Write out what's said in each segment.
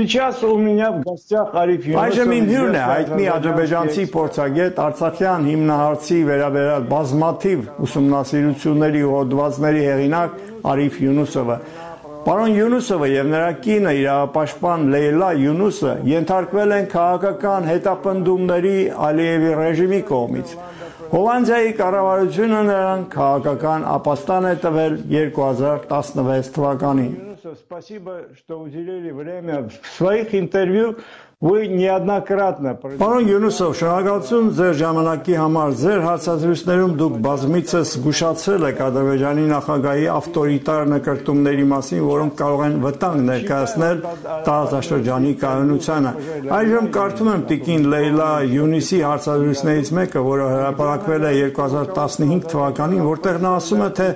Сейчас у меня в гостях Արիֆ Յունուսov։ Այժմ իմ հյուրն է հայտնի ադրբեջանցի փորձագետ Արցախյան հիմնահարցի վերաբերյալ բազմաթիվ ուսումնասիրությունների ու հոդվածների հեղինակ Արիֆ Յունուսովը։ Պարոն Յունուսովը եւ նրա կինը իրավապաշտպան Լեյլա Յունուսը ենթարկվել են քաղաքական հետապնդումների Ալիևի ռեժիմի կողմից։ Հոլանդիայի կառավարությունը նրան քաղաքական ապաստան է տվել 2016 թվականին։ Спасибо, что уделили время в своих интервью Вы неоднократно Պարոն Յունուսով, շնորհակալություն ձեր ժամանակի համար։ Ձեր հարցազրույցներում դուք բազմիցս զգուշացրել եք Ադրբեջանի նախագահի ավտորիտար նկարտումների մասին, որոնք կարող են վտանգ ներկայացնել տարածաշրջանի կայունությանը։ Այժմ կարդում եմ Տիկին Լեյլա Յունիսի հարցազրույցներից մեկը, որը հրապարակվել է 2015 թվականին, որտեղ նա ասում է, թե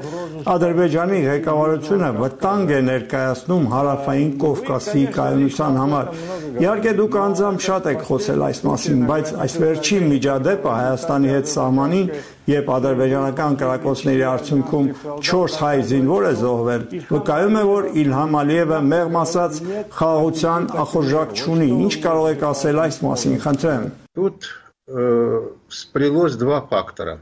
Ադրբեջանի ղեկավարությունը վտանգ է ներկայացնում հարավային Կովկասի կայունության համար։ Իհարկե դուք Դուք անձամբ շատ եք խոսել այս մասին, բայց այս վերջին միջադեպը Հայաստանի հետ սահմանին, երբ ադրբեջանական կրակոցների արդյունքում 4 հայ զինվոր է զոհվել, վկայում է, որ Իլհամ Ալիևը մեղմ ասած խաղաղության ախորժակ չունի։ Ինչ կարող եք ասել այս մասին, խնդրեմ։ Тут э, сплелось два фактора.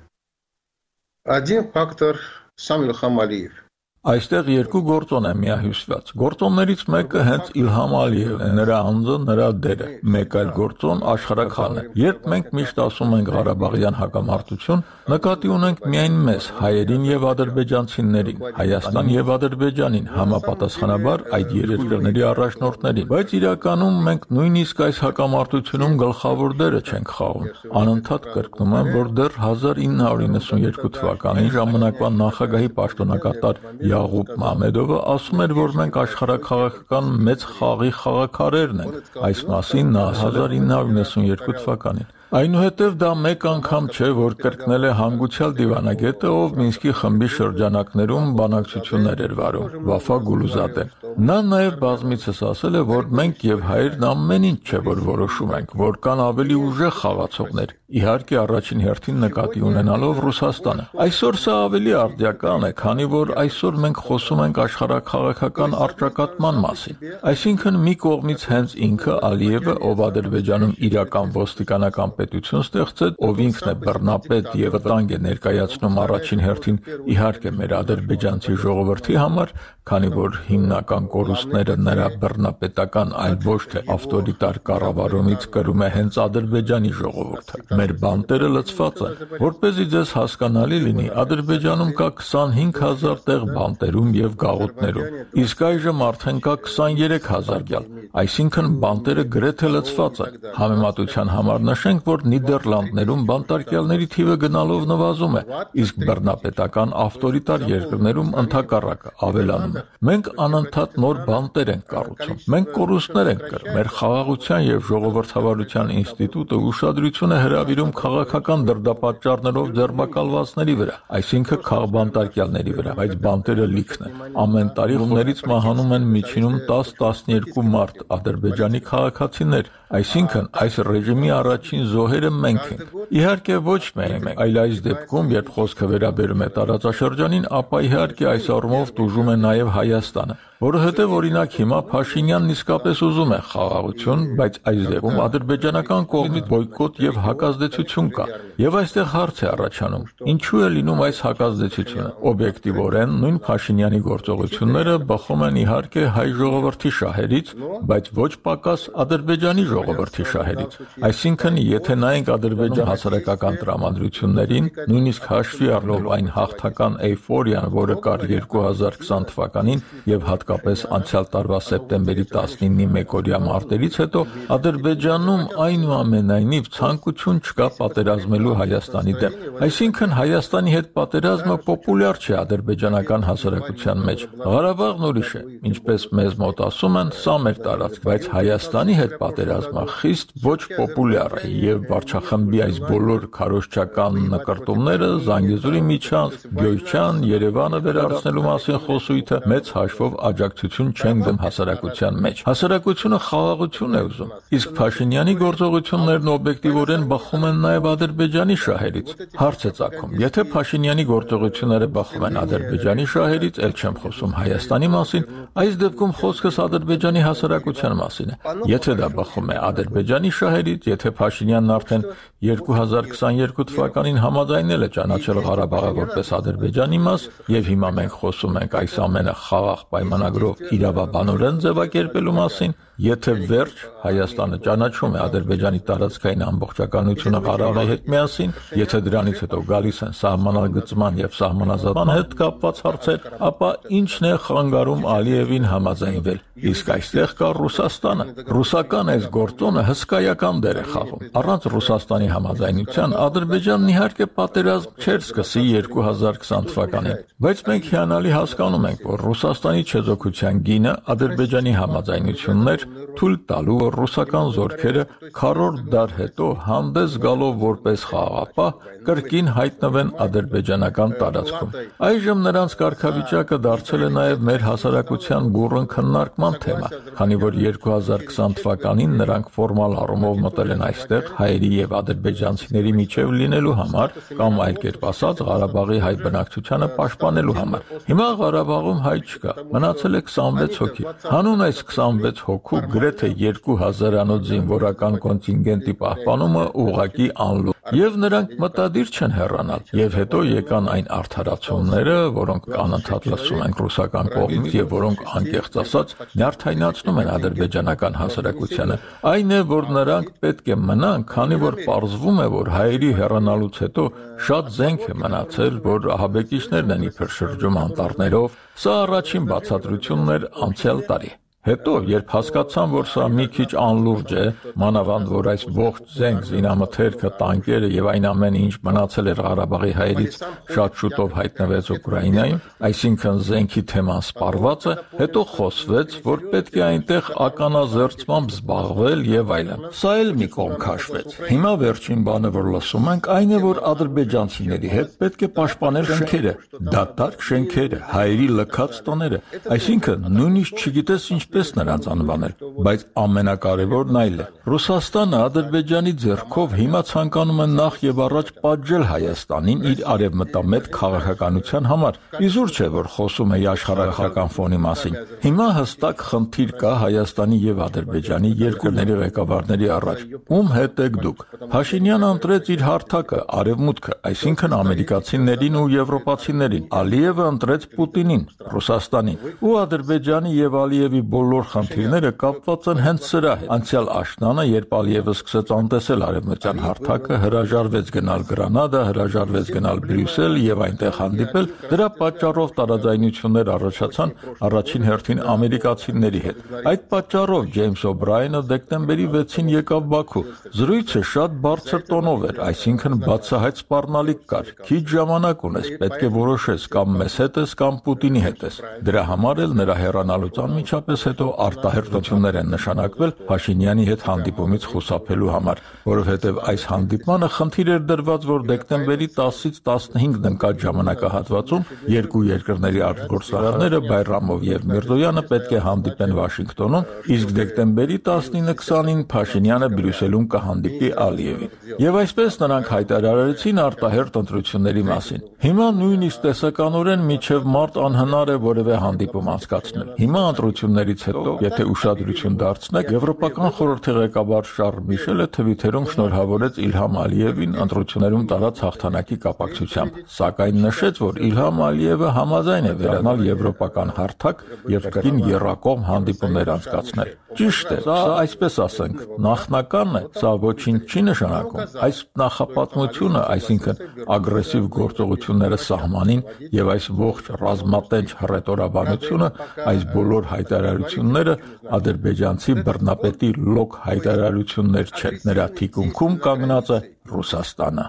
Один фактор сам Ильхам Алиев. Այստեղ երկու գործոն է միահյուսված։ Գործոններից մեկը հենց Իլհամ Ալիևն է, նրա անձը, նրա դերը։ Մեկ այլ գործոն Աշխարհակհանն է։ Երբ մենք միշտ ասում ենք Ղարաբաղյան հակամարտություն, նկատի ունենք միայն մեզ, հայերին եւ ադրբեջանցիներին, Հայաստան եւ Ադրբեջանին, համապատասխանաբար այդ երկրների առաջնորդներին։ Բայց իրականում մենք նույնիսկ այս հակամարտությունում գլխավոր դերը չենք խաղում։ Անընդհատ կրկնում եմ, որ դեռ 1992 թվականին ժամանակվա նախագահի պաշտոնակատար Յաղուբ Մամեդովը ասում էր, որ մենք աշխարհակաղակական մեծ խաղի խաղակարերն ենք։ Այս մասին նա 1992 թվականին Այնուհետև դա մեկ անգամ չէ, որ կրկնել է հանգուցյալ դիվանագետը, ով Մինսկի խմբի շրջանակներում բանակցություններ էր վարում, Վաֆա Գուլուզադեն։ Նա նաև բազմիցս ասել է, որ մենք եւ հայերն ամեն ինչ չէ, որ որոշում ենք, որ կան ավելի ուժեղ խաղացողներ, իհարկե առաջին հերթին նկատի ունենալով Ռուսաստանը։ Այսօր սա ավելի արդյական է, քանի որ այսօր մենք խոսում ենք աշխարհակաղակական արճակատման մասին։ Այսինքն մի կողմից հենց ինքը Ալիևը, ով Ադրբեջանում իրական ոստիկանական պետություն ստեղծեց, ով ինքն է բռնապետ եւ վտանգ է ներկայացնում առաջին հերթին իհարկե մեր ադրբեջանցի ժողովրդի համար, քանի որ հիմնական կորուստները նրա բռնապետական, այլ ոչ թե ավտորիտար կառավարումից կրում է հենց Ադրբեջանի ժողովուրդը։ Մեր բանտերը լցված են։ Որպեսզի ձեզ հասկանալի լինի, Ադրբեջանում կա 25000 տեղ բանտերում եւ գաղութներում, իսկ այժմ արդեն կա 23000 գյալ։ Այսինքն բանտերը գրեթե լցված են։ Համեմատության համար նշենք, որ Նիդերլանդներում բանտարկյալների թիվը գնալով նվազում է, իսկ բռնապետական ավտորիտար երկրներում ընդհակառակը ավելանում է։ Մենք անընդհատ նոր բանտեր ենք կառուցում։ Մենք կորուստներ ենք կրում։ Մեր խաղաղության եւ ժողովրդավարության ինստիտուտը ուշադրություն է հրավիրում քաղաքական դրդապատճառներով ձերբակալվածների վրա, այսինքն քաղբանտարկյալների վրա, բայց բանտերը լիքն են։ Ամեն տարի խումներից մահանում են միջինում 10-12 մարդ ադրբեջանի քաղաքացիներ, այսինքն այս ռեժիմի առաջին զոհերը մենք ենք։ Իհարկե ոչ մենք, այլ այս դեպքում, երբ խոսքը վերաբերում է տարածաշրջանին, ապա իհարկե այս առումով տուժում է նաև Հայաստանը, որովհետև օրինակ հիմա Փաշինյանն իսկապես ուզում է խաղաղություն, բայց այս դեպքում ադրբեջանական կողմից բոյկոտ եւ հակազդեցություն կա։ Եվ այստեղ հարց է առաջանում. ինչու է լինում այս հակազդեցությունը։ Օբյեկտիվորեն նույն Փաշինյանի գործողությունները բխում են իհարկե հայ ժողովրդի շահերից, բայց ոչ պակաս ադրբեջանի ժողովրդի շահերից։ Այսինքն, եթե նայենք Ադրբեջան հասարակական տրամադրություններին, նույնիսկ հաշվի առնելով այն հաղթական էյֆորիան, որը կար 2020 թվականին եւ հատկապես անցյալ տարվա սեպտեմբերի 19-ի մեկօրյա մարտերից հետո, Ադրբեջանում այնուամենայնիվ ցանկություն չկա պատերազմելու Հայաստանի դեմ։ Այսինքն Հայաստանի հետ պատերազմը պոպուլյար չէ ադրբեջանական հասարակության մեջ։ Ղարաբաղն ուրիշ է, ինչպես մեզ մոտ ասում են, սա մեր տարածք, բայց Հայաստանի հետ պատերազմը խիստ ոչ պոպուլյար է եւ վարչախմբի այս բոլոր քարոշչական նկարտումները Զանգեզուրի միջանց Գյոյչան Երևանը վերադարձնելու մասին խոսույթը մեծ հաշվով աջակցություն չեն դեմ հասարակության մեջ։ Հասարակությունը խաղաղություն է ուզում։ Իսկ Փաշինյանի գործողություններն օբյեկտիվորեն բխում են նաեւ Ադրբեջանի շահերից։ Հարց է ցակում. եթե Փաշինյանի գործողությունները բխում են Ադրբեջանի շահերից, ել չեմ խոսում Հայաստանի մասին, այս դեպքում խոսքս Ադրբեջանի հասարակության մասին է։ Եթե դա բխում է Ադրբեջանի շահերից, եթե Փաշինյանն արդեն 2022 թվականին համաձայնել է ճանաչել Ղարաբաղը որպես Ադրբեջանի մաս, եւ հիմա մենք խոսում ենք այս ամենը խաղաղ պայմանագրով իրավաբանորեն ձևակերպելու մասին, Եթե վերջ Հայաստանը ճանաչում է Ադրբեջանի տարածքային ամբողջականությունը Ղարաբաղի հետ միասին, եթե դրանից հետո գալիս են սահմանագծման եւ սահմանազատման հետ կապված հարցեր, ապա ինչն է խանգարում Ալիևին համաձայնվել։ Իսկ այստեղ կա Ռուսաստանը։ Ռուսական այս գործոնը հսկայական դեր է խաղում։ Առանց Ռուսաստանի համաձայնության Ադրբեջանն իհարկե պատերազմ չէր սկսի 2020 թվականին, բայց մենք հիանալի հասկանում ենք, որ Ռուսաստանի չեզոքության գինը Ադրբեջանի համաձայնությունն էր թույլ տալու, որ ռուսական զորքերը քառորդ դար հետո հանդես գալով որպես խաղաղապահ կրկին հայտնվեն ադրբեջանական տարածքում։ Այժմ նրանց կարգավիճակը դարձել է նաև մեր հասարակության բուրըն քննարկման թեմա, քանի որ 2020 թվականին նրանք ֆորմալ առումով մտել են այստեղ հայերի եւ ադրբեջանցիների միջև լինելու համար կամ այլ կերպ ասած Ղարաբաղի հայ բնակչությանը պաշտպանելու համար։ Հիմա Ղարաբաղում հայ չկա, մնացել է 26 հոգի։ Հանուն այս 26 հոգու գրեթե 2000-անոց զինվորական կոնտինգենտի պահպանումը ուղակի անլու եւ նրանք մտադիր չեն հեռանալ եւ հետո եկան այն արդարացումները որոնք անընդհատ լսում են ռուսական կողմից եւ որոնք անկեղծ ասած նյարդայնացնում են ադրբեջանական հասարակությանը այն է որ նրանք պետք է մնան քանի որ պարզվում է որ հայերի հեռանալուց հետո շատ զենք է մնացել որ ահաբեկիչներն են իբր շրջում անտառներով սա առաջին բացատրությունն էր անցյալ տարի Հետո, երբ հասկացան, որ սա մի քիչ անլուրջ է, մանավանդ որ այս ողջ զենք, զինամթերքը, տանկերը եւ այն ամենը, ինչ մնացել էր Ղարաբաղի հայերից, շատ շուտով հայտնվեց Ուկրաինայում, այսինքն զենքի թեման սպառված է, հետո խոսվեց, որ պետք է այնտեղ ականազերծմամբ զբաղվել եւ այլն։ Սա էլ մի կողմ քաշվեց։ Հիմա վերջին բանը, որ լսում ենք, այն է, որ ադրբեջանցիների հետ պետք է պաշտպանել շենքերը, դատարկ շենքերը, հայերի լքած տները, այսինքն նույնիսկ չգիտես ինչ ինչպես նրանց անվանել, բայց ամենակարևորն այլ է։ Ռուսաստանը Ադրբեջանի ձեռքով հիմա ցանկանում է նախ եւ առաջ պատժել Հայաստանին իր արևմտամետ քաղաքականության համար։ Իզուր չէ, որ խոսում է աշխարհական ֆոնի մասին։ Հիմա հստակ խնդիր կա Հայաստանի եւ Ադրբեջանի երկրների ղեկավարների առաջ։ Ում հետ եք դուք։ Փաշինյանը ընտրեց իր հարթակը, արևմուտքը, այսինքն ամերիկացիներին ու եվրոպացիներին։ Ալիևը ընտրեց Պուտինին, Ռուսաստանին։ Ու Ադրբեջանի եւ Ալիևի բոլոր խնդիրները կապված են հենց սրա Անցյալ աշնանը, երբ Ալիևը սկսեց անտեսել արևմտյան հարթակը, հրաժարվեց գնալ Գրանադա, հրաժարվեց գնալ Բրյուսել եւ այնտեղ հանդիպել, դրա պատճառով տարաձայնություններ առաջացան առաջին հերթին ամերիկացիների հետ։ Այդ պատճառով Ջեյմս Օբրայենը դեկտեմբերի 6-ին եկավ Բաքու։ Զրույցը շատ բարձր տոնով էր, այսինքն բացահայտ սպառնալիք կար։ Քիչ ժամանակ ունես, պետք է որոշես կամ մեզ հետ ես կամ Պուտինի հետ ես։ Դրա համար էլ նրա հեռանալուց անմիջապես հետո արտահերտություններ են նշանակվել Փաշինյանի հետ հանդիպումից խուսափելու համար, որովհետև այս հանդիպմանը խնդիր էր դրված, որ դեկտեմբերի 10-ից 15-ն ընկած ժամանակահատվածում երկու երկրների արտգործնարարները Բայրամով եւ Միրզոյանը պետք է հանդիպեն Վաշինգտոնում, իսկ դեկտեմբերի 19-20-ին Փաշինյանը Բրյուսելում կհանդիպի Ալիևին։ Եվ այսպես նրանք հայտարարեցին արտահերտ ընտրությունների մասին։ Հիմա նույնիսկ տեսականորեն միջև մարտ անհնար է որևէ հանդիպում անցկացնել։ Հիմա ընտրությունների ընտրություններից հետո, եթե ուշադրություն դարձնեք, Եվրոպական խորհրդի ղեկավար Շարլ Միշելը Թվիթերում շնորհավորեց Իլհամ Ալիևին ընտրություններում տարած հաղթանակի կապակցությամբ, սակայն նշեց, որ Իլհամ Ալիևը համաձայն է վերանալ եվրոպական հարթակ եւ կրկին երրակողմ հանդիպումներ անցկացնել։ Ճիշտ է, սա այսպես ասենք, նախնական է, սա ոչինչ չի նշանակում։ Այս նախապատմությունը, այսինքն ագրեսիվ գործողությունները սահմանին եւ այս ողջ ռազմատենչ հռետորաբանությունը, այս բոլոր հայտարարությունները հայտարարությունները ադրբեջանցի բռնապետի լոկ հայտարարություններ չեն։ Նրա թիկունքում կանգնած է Ռուսաստանը։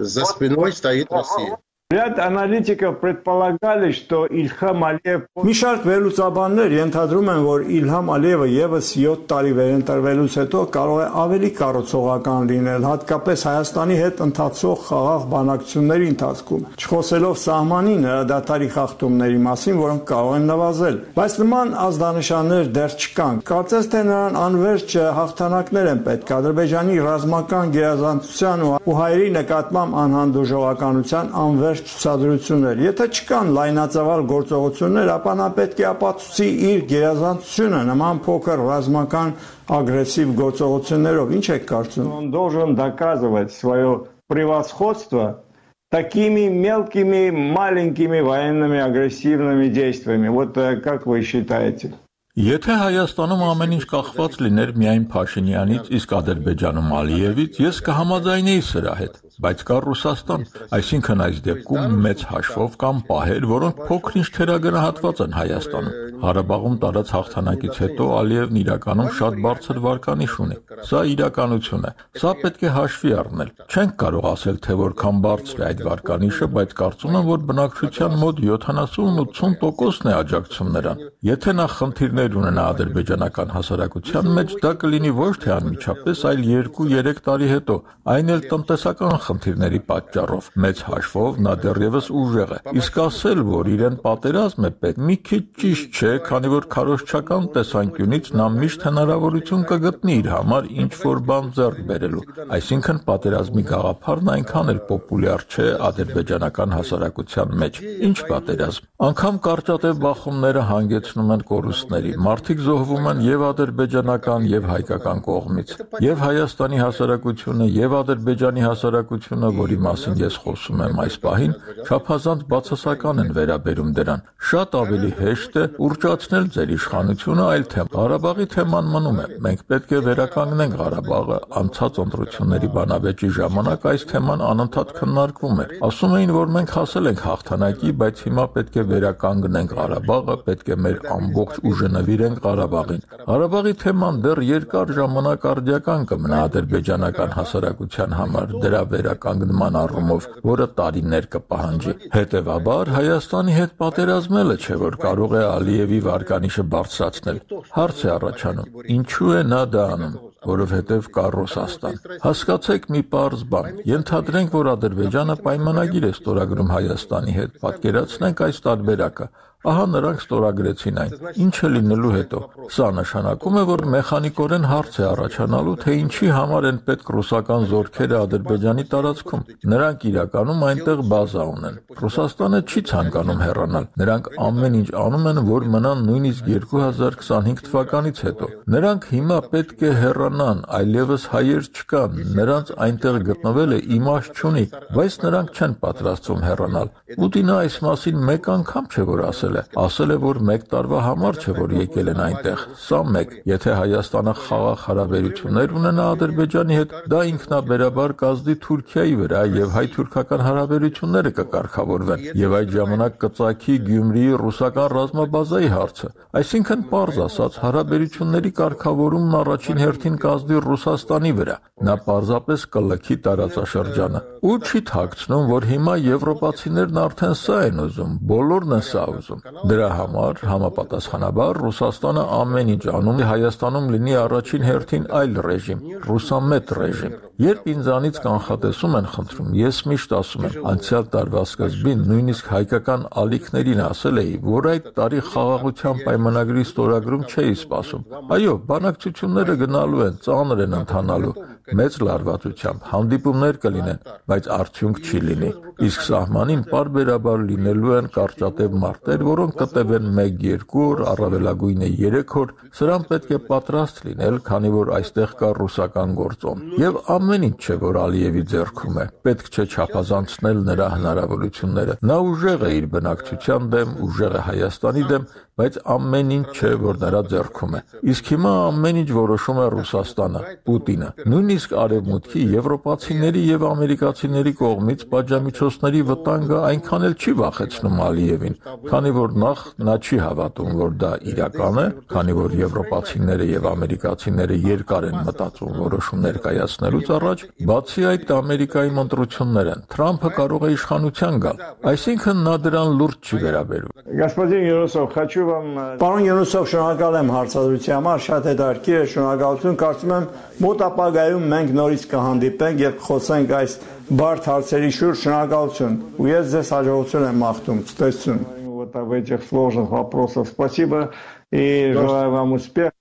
За спиной стоит Россия. Ряд аналитиков предполагали, что Ильхам Алиев... Մի շարք վերլուծաբաններ ենթադրում են, որ Իլհամ Ալիևը եւս 7 տարի վերընտրվելուց հետո կարող է ավելի կառուցողական լինել, հատկապես Հայաստանի հետ ընթացող խաղաղ բանակցությունների ընթացքում, չխոսելով սահմանի նրադատարի խախտումների մասին, որոնք կարող են նվազել։ Բայց նման ազդանշաններ դեռ չկան։ Կարծես թե նրան անverջ հաղթանակներ են պետք Ադրբեջանի ռազմական գերազանցության ու հայերի նկատմամբ անհանդուրժողականության անverջ ցուցադրություններ։ Եթե չկան լայնածավալ գործողություններ, ապա նա պետք է ապացուցի իր գերազանցությունը նման փոքր ռազմական ագրեսիվ գործողություններով։ Ինչ եք կարծում։ Он должен доказывать свое превосходство такими мелкими, маленькими военными агрессивными действиями. Вот э, как вы считаете? Եթե Հայաստանում ամեն ինչ կախված լիներ միայն Փաշինյանից, իսկ Ադրբեջանում Ալիևից, ես կհամաձայնեի սրա հետ բայց կա Ռուսաստան, այսինքն այս դեպքում մեծ հաշվով կան պահեր, որոնք փոքր-ինչ թերագնահատված են Հայաստանում։ Ղարաբաղում տարած հաղթանակից հետո Ալիևն իրականում շատ բարձր վարկանիշ ունի։ Սա իրականություն է։ Սա պետք է հաշվի առնել։ Չենք կարող ասել, թե որքան բարձր է այդ վարկանիշը, բայց կարծում եմ, որ բնակչության մոտ 70-80%-ն է աջակցում նրան։ Եթե նա խնդիրներ ունենա ադրբեջանական հասարակության մեջ, դա կլինի ոչ թե անմիջապես, այլ 2-3 տարի հետո, այն էլ տնտեսական խնդիրների պատճառով։ Մեծ հաշվով նա դեռևս ուժեղ է։ Իսկ ասել, որ իրեն պատերազմ է պետք, մի քիչ ճիշտ չէ, քանի որ քարոշչական տեսանկյունից նա միշտ հնարավորություն կգտնի իր համար ինչ որ բան ձեռք բերելու։ Այսինքն պատերազմի գաղափարն այնքան էլ պոպուլյար չէ ադրբեջանական հասարակության մեջ։ Ինչ պատերազմ։ Անկամ կարճատև բախումները հանգեցնում են կորուստների։ Մարդիկ զոհվում են եւ ադրբեջանական եւ հայկական կողմից։ Եվ Հայաստանի հասարակությունը եւ Ադրբեջանի հասարակությունը որի մասին ես խոսում եմ այս պահին, չափազանց բացասական են վերաբերում դրան։ Շատ ավելի հեշտ է ուրճացնել ձեր իշխանությունը այլ թեմ։ Ղարաբաղի թեման մնում է։ Մենք պետք է վերականգնենք Ղարաբաղը։ Անցած ընտրությունների բանավեճի ժամանակ այս թեման անընդհատ քննարկվում էր։ Ասում էին, որ մենք հասել ենք հաղթանակի, բայց հիմա պետք է վերականգնենք Ղարաբաղը, պետք է մեր ամբողջ ուժը նվիրենք Ղարաբաղին։ Ղարաբաղի թեման դեռ երկար ժամանակ արդյական կմնա ադրբեջանական հասարակության համար։ Դրա վերականգնման առումով, որը տարիներ կպահանջի։ Հետևաբար Հայաստանի հետ պատերազմելը չէ, որ կարող է Ալիևի վարկանիշը բարձրացնել։ Հարց է առաջանում. ինչու է նա դա անում որովհետև կա Ռուսաստան։ Հասկացեք մի պարզ բան։ Ենթադրենք, որ Ադրբեջանը պայմանագիր է ստորագրում Հայաստանի հետ։ Պատկերացնենք այս տարբերակը։ Ահա նրանք ստորագրեցին այն։ Ինչը լինելու հետո։ Սա նշանակում է, որ մեխանիկորեն հարց է առաջանալու, թե ինչի համար են պետք ռուսական զորքերը Ադրբեջանի տարածքում։ Նրանք իրականում այնտեղ բազա ունեն։ Ռուսաստանը չի ցանկանում հեռանալ։ Նրանք ամեն ինչ անում են, որ մնան նույնիսկ 2025 թվականից հետո։ Նրանք հիմա պետք է հեռանան, այլևս հայեր չկան։ Նրանց այնտեղ գտնվելը իմաստ չունի, բայց նրանք չեն պատրաստվում հեռանալ։ Պուտինը այս մասին մեկ անգամ չէ որ ասել ասել է։ Ասել է, որ մեկ տարվա համար չէ, որ եկել են այնտեղ։ Սա մեկ։ Եթե Հայաստանը խաղաղ հարաբերություններ ունենա Ադրբեջանի հետ, դա ինքնաբերաբար կազդի Թուրքիայի վրա եւ հայ-թուրքական հարաբերությունները կկարգավորվեն եւ այդ ժամանակ կծակի Գյումրիի ռուսական ռազմաբազայի հարցը։ Այսինքն, པարզ ասած, հարաբերությունների կարգավորումն առաջին հերթին կազդի Ռուսաստանի վրա։ Նա պարզապես կլքի տարածաշրջանը։ Ու չի թաքցնում, որ հիմա եվրոպացիներն արդեն սա են ուզում, բոլորն են սա ուզում։ Դրա համար համապատասխանաբար Ռուսաստանը ամեն ինչ անում է Հայաստանում լինի առաջին հերթին այլ ռեժիմ, ռուսամետ ռեժիմ։ Երբ ինձանից կանխատեսում են խնդրում, ես միշտ ասում եմ, անցյալ տարվա սկզբին նույնիսկ հայկական ալիքներին ասել էի, որ այդ տարի խաղաղության պայմանագրի ստորագրում չէի սպասում։ Այո, բանակցությունները գնալու են, ծանր են ընթանալու, մեծ լարվածությամբ հանդիպումներ կլինեն, բայց արդյունք չի լինի։ Իսկ սահմանին parberabar լինելու են կարճատև մարտեր, որոնք կտևեն 1-2 օր, առավելագույնը 3 օր։ Սրան պետք է պատրաստ լինել, քանի որ այստեղ կա ռուսական գործոն։ Եվ ամեն ինչ չէ, որ Ալիևի ձեռքում է։ Պետք չէ չափազանցնել նրա հնարավորությունները։ Նա ուժեղ է իր բնակչության դեմ, ուժեղ է Հայաստանի դեմ բայց ամեն ինչ չէ, որ նրա ձեռքում է։ Իսկ հիմա ամեն ինչ որոշում է Ռուսաստանը, Պուտինը։ Նույնիսկ արևմուտքի եվրոպացիների եւ ամերիկացիների կողմից պատժամիջոցների վտանգը այնքան էլ չի վախեցնում Ալիևին, քանի որ նախ նա չի հավատում, որ դա իրական է, քանի որ եվրոպացիները եւ ամերիկացիները երկար են մտածում որոշումներ կայացնելուց առաջ, բացի այդ Ամերիկայի մընտրություններ են։ Թրամփը կարող է իշխանության գալ։ Այսինքն նա դրան լուրջ չի վերաբերվում։ Господин Юнусов, хочу вам... Պարոն Յունուսով, շնորհակալ եմ հարցազրույցի համար, շատ հետաքրքիր է, շնորհակալություն։ Կարծում եմ մոտ ապագայում մենք նորից կհանդիպենք եւ կխոսենք այս բարդ հարցերի շուրջ։ Շնորհակալություն։ Ու ես ձեզ հաջողություն եմ մաղթում։ Ցտեսություն։ Вот об этих сложных вопросах. Спасибо и желаю вам успехов.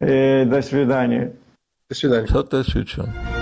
И до свидания. До свидания. Ցտեսություն։